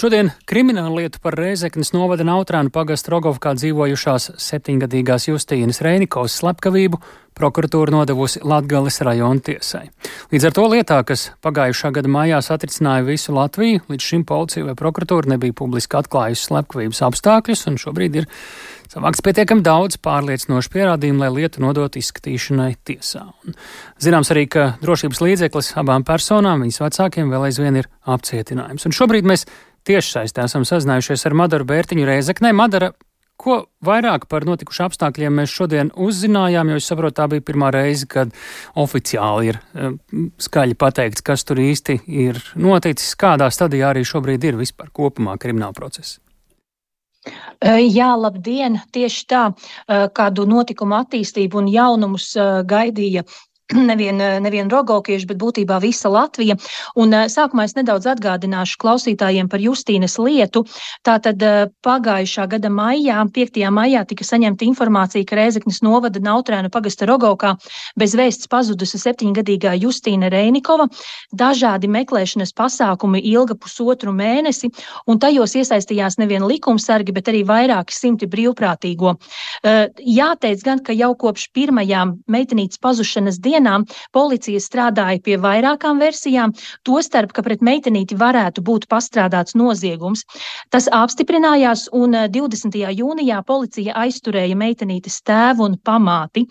Šodien krimināla lietu par Rēzeknes novada Nautrānu pagastu Rogovkā dzīvojušās septiņgadīgās Justīnas Reinikovas slepkavību prokuratūra nodevusi Latgales rajona tiesai. Līdz ar to lietā, kas pagājušā gada mājā satricināja visu Latviju, līdz šim policija vai prokuratūra nebija publiski atklājusi slepkavības apstākļus, un šobrīd ir savāks pietiekami daudz pārliecinošu pierādījumu, lai lietu nodot izskatīšanai tiesā. Un zināms arī, ka drošības līdzeklis abām personām, viņas vecākiem, vēl aizvien ir apcietinājums. Un šobrīd mēs tiešsaistē esam sazinājušies ar Madaru Bērtiņu Reizeknē. Madara, ko vairāk par notikušu apstākļiem mēs šodien uzzinājām, jo es saprotu, tā bija pirmā reize, kad oficiāli ir eh, skaļi pateikts, kas tur īsti ir noticis, kādā stadijā arī šobrīd ir vispār kopumā krimināla procesa. Eh, jā, labdien! Tieši tā, eh, kādu notikumu attīstību un jaunumus gaidīja nevien, eh, nevien rogaukieši, bet būtībā visa Latvija. Un eh, sākumā es nedaudz atgādināšu klausītājiem par Justīnas lietu. Tātad eh, pagājušā gada maijā, 5. maijā, tika saņemta informācija, ka Rēzeknes novada Nautrēna pagasta Rogaukā bez vēsts pazudusi septiņgadīgā Justīna Reinikova. Dažādi meklēšanas pasākumi ilga pusotru mēnesi, un tajos iesaistījās nevien likumsargi, bet arī vairāki simti brīvprātīgo. Jāteic gan, ka jau kopš pirmajām meitenītes pazušanas dienām dienām policija strādāja pie vairākām versijām, tostarp, ka pret meitenīti varētu būt pastrādāts noziegums. Tas apstiprinājās, un 20. Eh, jūnijā policija aizturēja meitenītes tēvu un pamāti.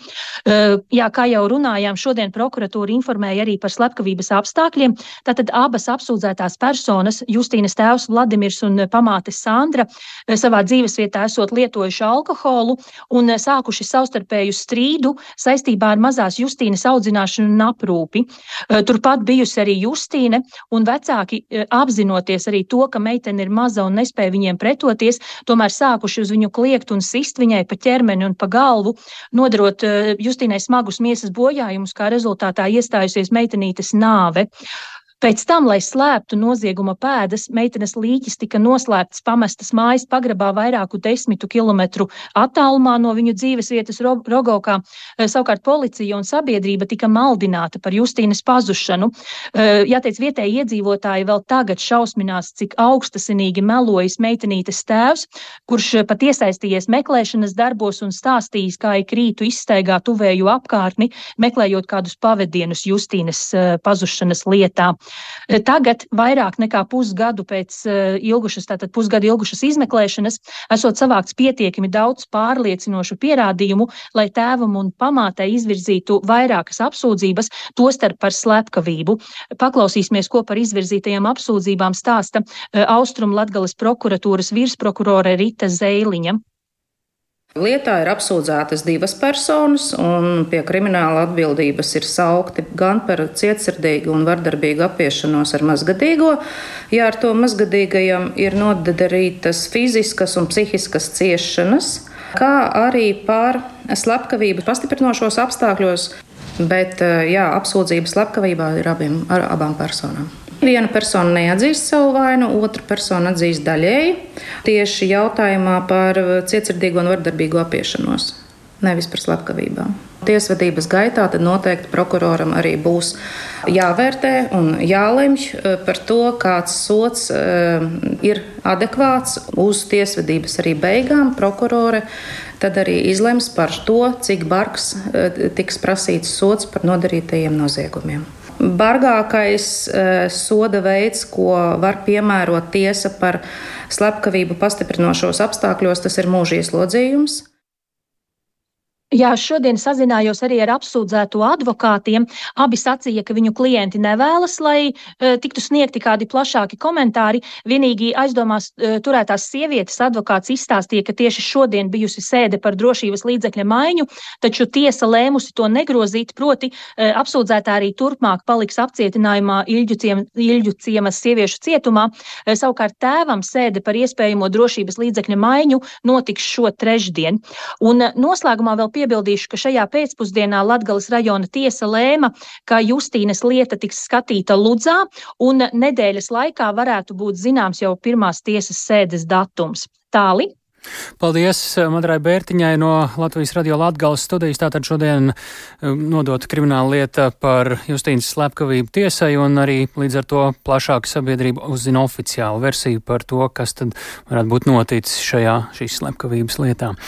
Eh, jā, kā jau runājām, šodien prokuratūra informēja arī par slepkavības apstākļiem. Tātad abas apsūdzētās personas, Justīnas tēvs Vladimirs un pamāte Sandra, eh, savā dzīvesvietā esot lietojuši alkoholu un sākuši savstarpēju strīdu saistībā ar mazās Justīnas audzināšanu audzināšanu un aprūpi. Turpat bijusi arī Justīne, un vecāki apzinoties arī to, ka meitene ir maza un nespēja viņiem pretoties, tomēr sākuši uz viņu kliegt un sist viņai pa ķermeni un pa galvu, nodarot Justīnai smagus miesas bojājumus, kā rezultātā iestājusies meitenītes nāve. Pēc tam, lai slēptu nozieguma pēdas, meitenes līķis tika noslēpts pamestas mājas pagrabā vairāku desmitu kilometru attālumā no viņu dzīves vietas Rogovkā. Eh, savukārt policija un sabiedrība tika maldināta par Justīnas pazušanu. Eh, jāteic, vietēji iedzīvotāji vēl tagad šausminās, cik augstasinīgi melojas meitenītes tēvs, kurš pat iesaistījies meklēšanas darbos un stāstījis, kā ik rītu izstaigā tuvēju apkārtni, meklējot kādus pavadienus Justīnas eh, pazušanas lietā. Tagad, vairāk nekā pusgadu pēc eh, ilgušas, tātad pusgadu ilgušas izmeklēšanas, esot savākts pietiekami daudz pārliecinošu pierādījumu, lai tēvam un pamātei izvirzītu vairākas apsūdzības, tostarp par slepkavību. Paklausīsimies, ko par izvirzītajām apsūdzībām stāsta eh, Austrum Latgales prokuratūras virsprokurore Rita Zeiliņa. Lietā ir apsūdzētas divas personas, un pie krimināla atbildības ir saukti gan par cietsirdīgu un vardarbīgu apiešanos ar mazgadīgo, ja ar to mazgadīgajam ir nodarītas fiziskas un psihiskas ciešanas, kā arī par slepkavību pastiprinošos apstākļos, bet jā, apsūdzības slepkavībā ir abiem, ar abām personām. Viena persona neatzīst savu vainu, otra persona atzīst daļēji tieši jautājumā par cietsirdīgu un vardarbīgu apiešanos, nevis par slepkavībām. Tiesvedības gaitā tad noteikti prokuroram arī būs jāvērtē un jālemj eh, par to, kāds sots eh, ir adekvāts uz tiesvedības arī beigām. Prokurore tad arī izlems par to, cik bargs tiks prasīts sots par nodarītajiem noziegumiem. Bargākais eh, soda veids, ko var piemērot tiesa par slepkavību pastiprinošos apstākļos, tas ir mūža ieslodzījums. Jā, šodien sazinājos arī ar apsūdzēto advokātiem. Abi sacīja, ka viņu klienti nevēlas, lai uh, tiktu sniegti kādi plašāki komentāri. Vienīgi aizdomās uh, turētās sievietes advokāts izstāstīja, ka tieši šodien bijusi sēde par drošības līdzekļa maiņu, taču tiesa lēmusi to negrozīt, proti uh, apsūdzētā arī turpmāk paliks apcietinājumā Ilģu, ciem, Ilģu ciemas sieviešu cietumā. Uh, savukārt tēvam sēde par iespējamo drošības līdzekļa maiņu notiks šo trešdien. Un uh, noslēgumā vēl piebildīšu, ka šajā pēcpusdienā Latgales rajona tiesa lēma, ka Justīnas lieta tiks skatīta Ludzā, un nedēļas laikā varētu būt zināms jau pirmās tiesas sēdes datums. Tāli. Paldies Madrai Bērtiņai no Latvijas radio Latgales studijas. Tātad šodien um, nodot krimināla lieta par Justīnas slepkavību tiesai un arī līdz ar to plašāka sabiedrība uzzina oficiālu versiju par to, kas tad varētu būt noticis šajā šīs slepkavības lietā.